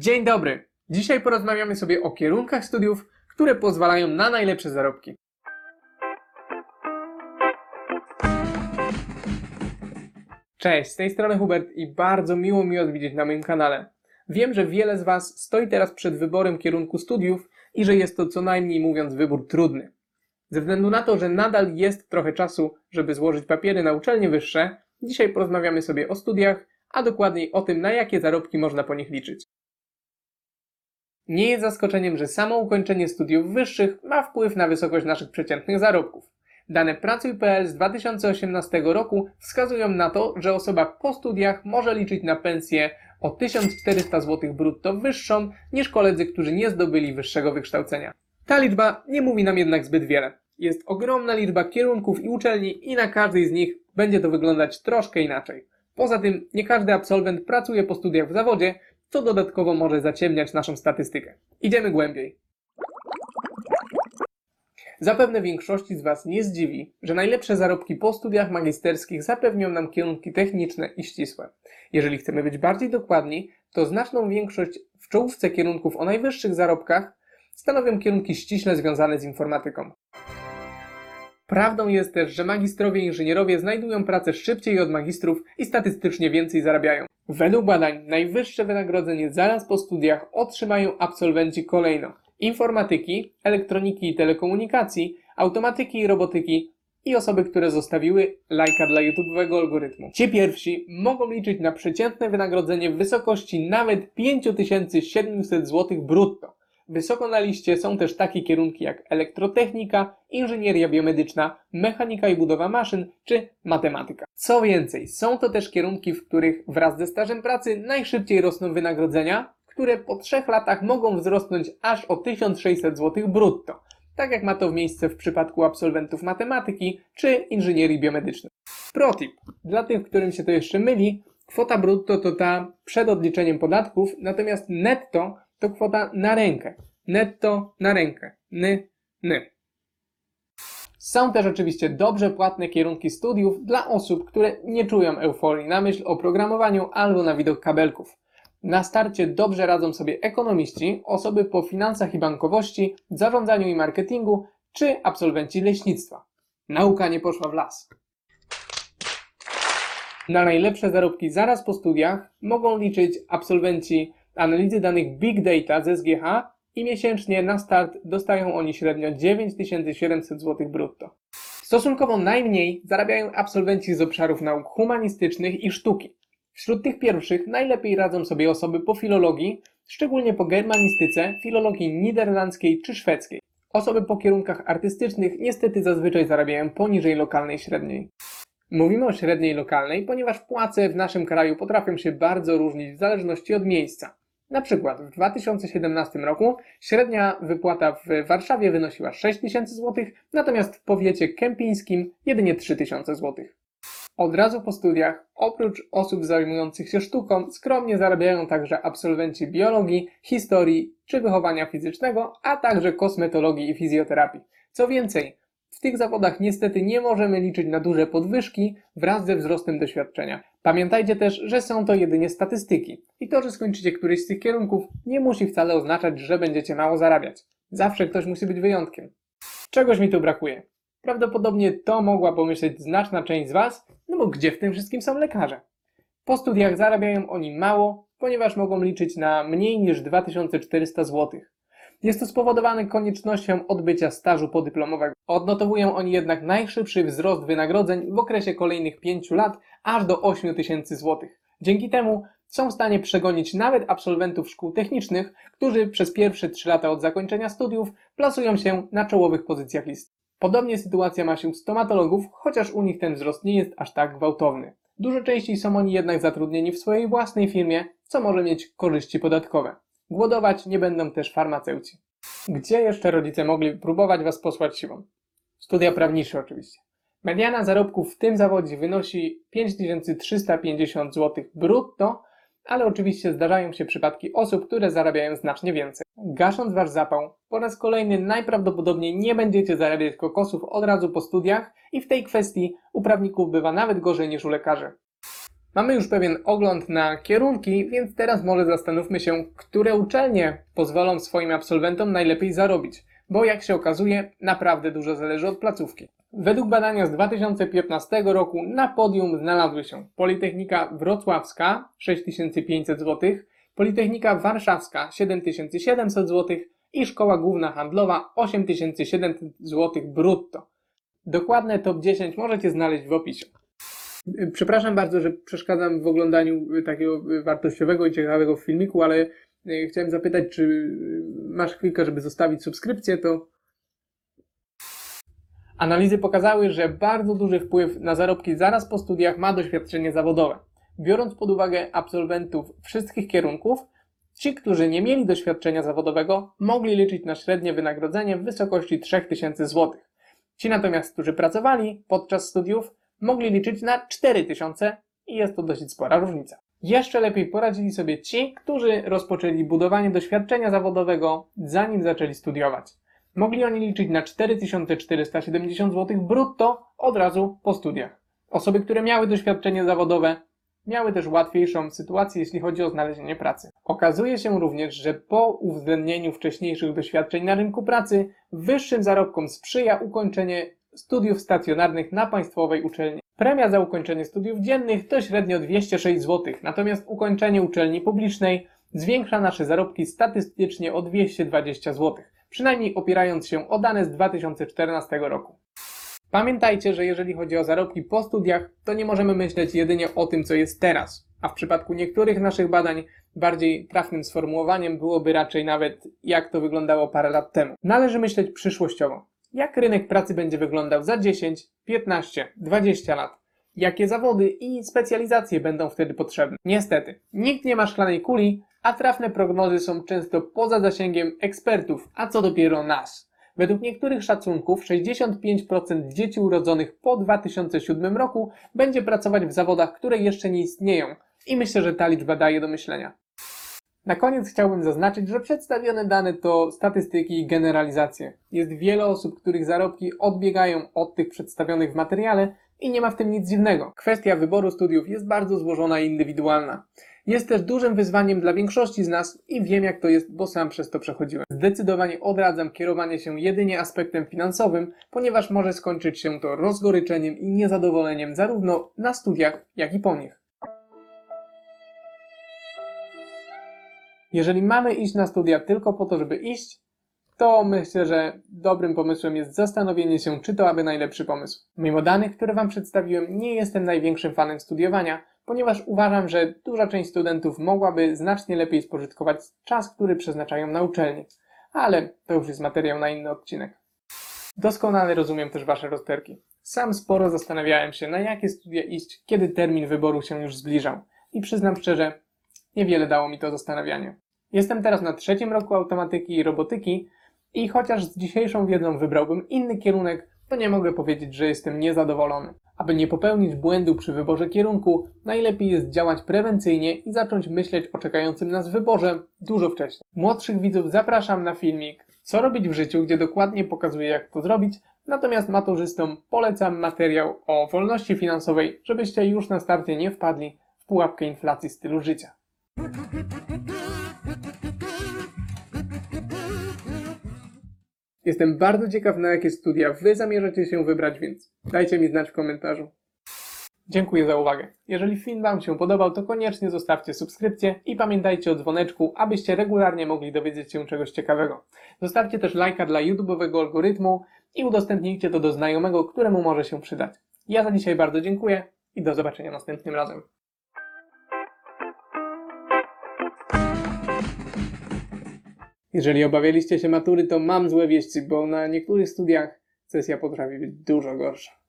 Dzień dobry! Dzisiaj porozmawiamy sobie o kierunkach studiów, które pozwalają na najlepsze zarobki. Cześć, z tej strony Hubert i bardzo miło mi odwiedzić na moim kanale. Wiem, że wiele z Was stoi teraz przed wyborem kierunku studiów i że jest to co najmniej mówiąc wybór trudny. Ze względu na to, że nadal jest trochę czasu, żeby złożyć papiery na uczelnie wyższe, dzisiaj porozmawiamy sobie o studiach, a dokładniej o tym, na jakie zarobki można po nich liczyć. Nie jest zaskoczeniem, że samo ukończenie studiów wyższych ma wpływ na wysokość naszych przeciętnych zarobków. Dane Pracuj.pl z 2018 roku wskazują na to, że osoba po studiach może liczyć na pensję o 1400 zł brutto wyższą niż koledzy, którzy nie zdobyli wyższego wykształcenia. Ta liczba nie mówi nam jednak zbyt wiele. Jest ogromna liczba kierunków i uczelni i na każdej z nich będzie to wyglądać troszkę inaczej. Poza tym nie każdy absolwent pracuje po studiach w zawodzie, co dodatkowo może zaciemniać naszą statystykę. Idziemy głębiej. Zapewne większości z Was nie zdziwi, że najlepsze zarobki po studiach magisterskich zapewnią nam kierunki techniczne i ścisłe. Jeżeli chcemy być bardziej dokładni, to znaczną większość w czołówce kierunków o najwyższych zarobkach stanowią kierunki ściśle związane z informatyką. Prawdą jest też, że magistrowie inżynierowie znajdują pracę szybciej od magistrów i statystycznie więcej zarabiają. Według badań najwyższe wynagrodzenie zaraz po studiach otrzymają absolwenci kolejno informatyki, elektroniki i telekomunikacji, automatyki i robotyki i osoby, które zostawiły lajka dla YouTube'owego algorytmu. Ci pierwsi mogą liczyć na przeciętne wynagrodzenie w wysokości nawet 5700 zł brutto. Wysoko na liście są też takie kierunki jak elektrotechnika, inżynieria biomedyczna, mechanika i budowa maszyn czy matematyka. Co więcej, są to też kierunki, w których wraz ze stażem pracy najszybciej rosną wynagrodzenia, które po trzech latach mogą wzrosnąć aż o 1600 zł brutto, tak jak ma to miejsce w przypadku absolwentów matematyki czy inżynierii biomedycznej. Protip. Dla tych, którym się to jeszcze myli, kwota brutto to ta przed odliczeniem podatków, natomiast netto to kwota na rękę. Netto na rękę. Ny, ny. Są też oczywiście dobrze płatne kierunki studiów dla osób, które nie czują euforii na myśl o programowaniu albo na widok kabelków. Na starcie dobrze radzą sobie ekonomiści, osoby po finansach i bankowości, zarządzaniu i marketingu, czy absolwenci leśnictwa. Nauka nie poszła w las. Na najlepsze zarobki zaraz po studiach mogą liczyć absolwenci analizy danych Big Data z SGH i miesięcznie na start dostają oni średnio 9700 zł brutto. Stosunkowo najmniej zarabiają absolwenci z obszarów nauk humanistycznych i sztuki. Wśród tych pierwszych najlepiej radzą sobie osoby po filologii, szczególnie po germanistyce, filologii niderlandzkiej czy szwedzkiej. Osoby po kierunkach artystycznych niestety zazwyczaj zarabiają poniżej lokalnej średniej. Mówimy o średniej lokalnej, ponieważ płace w naszym kraju potrafią się bardzo różnić w zależności od miejsca. Na przykład w 2017 roku średnia wypłata w Warszawie wynosiła 6000 zł, natomiast w powiecie kępińskim jedynie 3000 zł. Od razu po studiach, oprócz osób zajmujących się sztuką, skromnie zarabiają także absolwenci biologii, historii czy wychowania fizycznego, a także kosmetologii i fizjoterapii. Co więcej, w tych zawodach niestety nie możemy liczyć na duże podwyżki wraz ze wzrostem doświadczenia. Pamiętajcie też, że są to jedynie statystyki i to, że skończycie któryś z tych kierunków nie musi wcale oznaczać, że będziecie mało zarabiać. Zawsze ktoś musi być wyjątkiem. Czegoś mi tu brakuje. Prawdopodobnie to mogła pomyśleć znaczna część z Was, no bo gdzie w tym wszystkim są lekarze? Po studiach zarabiają oni mało, ponieważ mogą liczyć na mniej niż 2400 zł. Jest to spowodowane koniecznością odbycia stażu podyplomowego. Odnotowują oni jednak najszybszy wzrost wynagrodzeń w okresie kolejnych 5 lat aż do 8000 zł. Dzięki temu są w stanie przegonić nawet absolwentów szkół technicznych, którzy przez pierwsze 3 lata od zakończenia studiów plasują się na czołowych pozycjach listy. Podobnie sytuacja ma się u stomatologów, chociaż u nich ten wzrost nie jest aż tak gwałtowny. Dużo częściej są oni jednak zatrudnieni w swojej własnej firmie, co może mieć korzyści podatkowe. Głodować nie będą też farmaceuci. Gdzie jeszcze rodzice mogli próbować Was posłać siłą? Studia prawnicze oczywiście. Mediana zarobków w tym zawodzie wynosi 5350 zł brutto, ale oczywiście zdarzają się przypadki osób, które zarabiają znacznie więcej. Gasząc wasz zapał, po raz kolejny najprawdopodobniej nie będziecie zarabiać kokosów od razu po studiach i w tej kwestii u prawników bywa nawet gorzej niż u lekarzy. Mamy już pewien ogląd na kierunki, więc teraz może zastanówmy się, które uczelnie pozwolą swoim absolwentom najlepiej zarobić, bo jak się okazuje, naprawdę dużo zależy od placówki. Według badania z 2015 roku na podium znalazły się Politechnika Wrocławska 6500 zł, Politechnika Warszawska 7700 zł i Szkoła Główna Handlowa 8700 zł brutto. Dokładne top 10 możecie znaleźć w opisie. Przepraszam bardzo, że przeszkadzam w oglądaniu takiego wartościowego i ciekawego filmiku, ale y, chciałem zapytać, czy masz chwilkę, żeby zostawić subskrypcję, to Analizy pokazały, że bardzo duży wpływ na zarobki zaraz po studiach ma doświadczenie zawodowe. Biorąc pod uwagę absolwentów wszystkich kierunków, ci, którzy nie mieli doświadczenia zawodowego, mogli liczyć na średnie wynagrodzenie w wysokości 3000 zł. Ci natomiast, którzy pracowali podczas studiów, mogli liczyć na 4000 i jest to dosyć spora różnica. Jeszcze lepiej poradzili sobie ci, którzy rozpoczęli budowanie doświadczenia zawodowego, zanim zaczęli studiować. Mogli oni liczyć na 4470 zł brutto od razu po studiach. Osoby, które miały doświadczenie zawodowe, miały też łatwiejszą sytuację, jeśli chodzi o znalezienie pracy. Okazuje się również, że po uwzględnieniu wcześniejszych doświadczeń na rynku pracy, wyższym zarobkom sprzyja ukończenie studiów stacjonarnych na państwowej uczelni. Premia za ukończenie studiów dziennych to średnio 206 zł, natomiast ukończenie uczelni publicznej zwiększa nasze zarobki statystycznie o 220 zł, przynajmniej opierając się o dane z 2014 roku. Pamiętajcie, że jeżeli chodzi o zarobki po studiach, to nie możemy myśleć jedynie o tym, co jest teraz, a w przypadku niektórych naszych badań bardziej trafnym sformułowaniem byłoby raczej nawet jak to wyglądało parę lat temu. Należy myśleć przyszłościowo. Jak rynek pracy będzie wyglądał za 10, 15, 20 lat? Jakie zawody i specjalizacje będą wtedy potrzebne? Niestety, nikt nie ma szklanej kuli, a trafne prognozy są często poza zasięgiem ekspertów, a co dopiero nas. Według niektórych szacunków 65% dzieci urodzonych po 2007 roku będzie pracować w zawodach, które jeszcze nie istnieją i myślę, że ta liczba daje do myślenia. Na koniec chciałbym zaznaczyć, że przedstawione dane to statystyki i generalizacje. Jest wiele osób, których zarobki odbiegają od tych przedstawionych w materiale i nie ma w tym nic dziwnego. Kwestia wyboru studiów jest bardzo złożona i indywidualna. Jest też dużym wyzwaniem dla większości z nas i wiem jak to jest, bo sam przez to przechodziłem. Zdecydowanie odradzam kierowanie się jedynie aspektem finansowym, ponieważ może skończyć się to rozgoryczeniem i niezadowoleniem zarówno na studiach, jak i po nich. Jeżeli mamy iść na studia tylko po to, żeby iść, to myślę, że dobrym pomysłem jest zastanowienie się, czy to aby najlepszy pomysł. Mimo danych, które Wam przedstawiłem, nie jestem największym fanem studiowania, ponieważ uważam, że duża część studentów mogłaby znacznie lepiej spożytkować czas, który przeznaczają na uczelni. Ale to już jest materiał na inny odcinek. Doskonale rozumiem też Wasze rozterki. Sam sporo zastanawiałem się, na jakie studia iść, kiedy termin wyboru się już zbliżał. I przyznam szczerze, niewiele dało mi to zastanawianie. Jestem teraz na trzecim roku automatyki i robotyki i chociaż z dzisiejszą wiedzą wybrałbym inny kierunek, to nie mogę powiedzieć, że jestem niezadowolony. Aby nie popełnić błędu przy wyborze kierunku, najlepiej jest działać prewencyjnie i zacząć myśleć o czekającym nas wyborze dużo wcześniej. Młodszych widzów zapraszam na filmik Co robić w życiu, gdzie dokładnie pokazuję jak to zrobić, natomiast maturzystom polecam materiał o wolności finansowej, żebyście już na starcie nie wpadli w pułapkę inflacji stylu życia. Jestem bardzo ciekaw, na jakie studia Wy zamierzacie się wybrać, więc dajcie mi znać w komentarzu. Dziękuję za uwagę. Jeżeli film Wam się podobał, to koniecznie zostawcie subskrypcję i pamiętajcie o dzwoneczku, abyście regularnie mogli dowiedzieć się czegoś ciekawego. Zostawcie też lajka dla YouTube'owego algorytmu i udostępnijcie to do znajomego, któremu może się przydać. Ja za dzisiaj bardzo dziękuję i do zobaczenia następnym razem. Jeżeli obawialiście się matury, to mam złe wieści, bo na niektórych studiach sesja potrafi być dużo gorsza.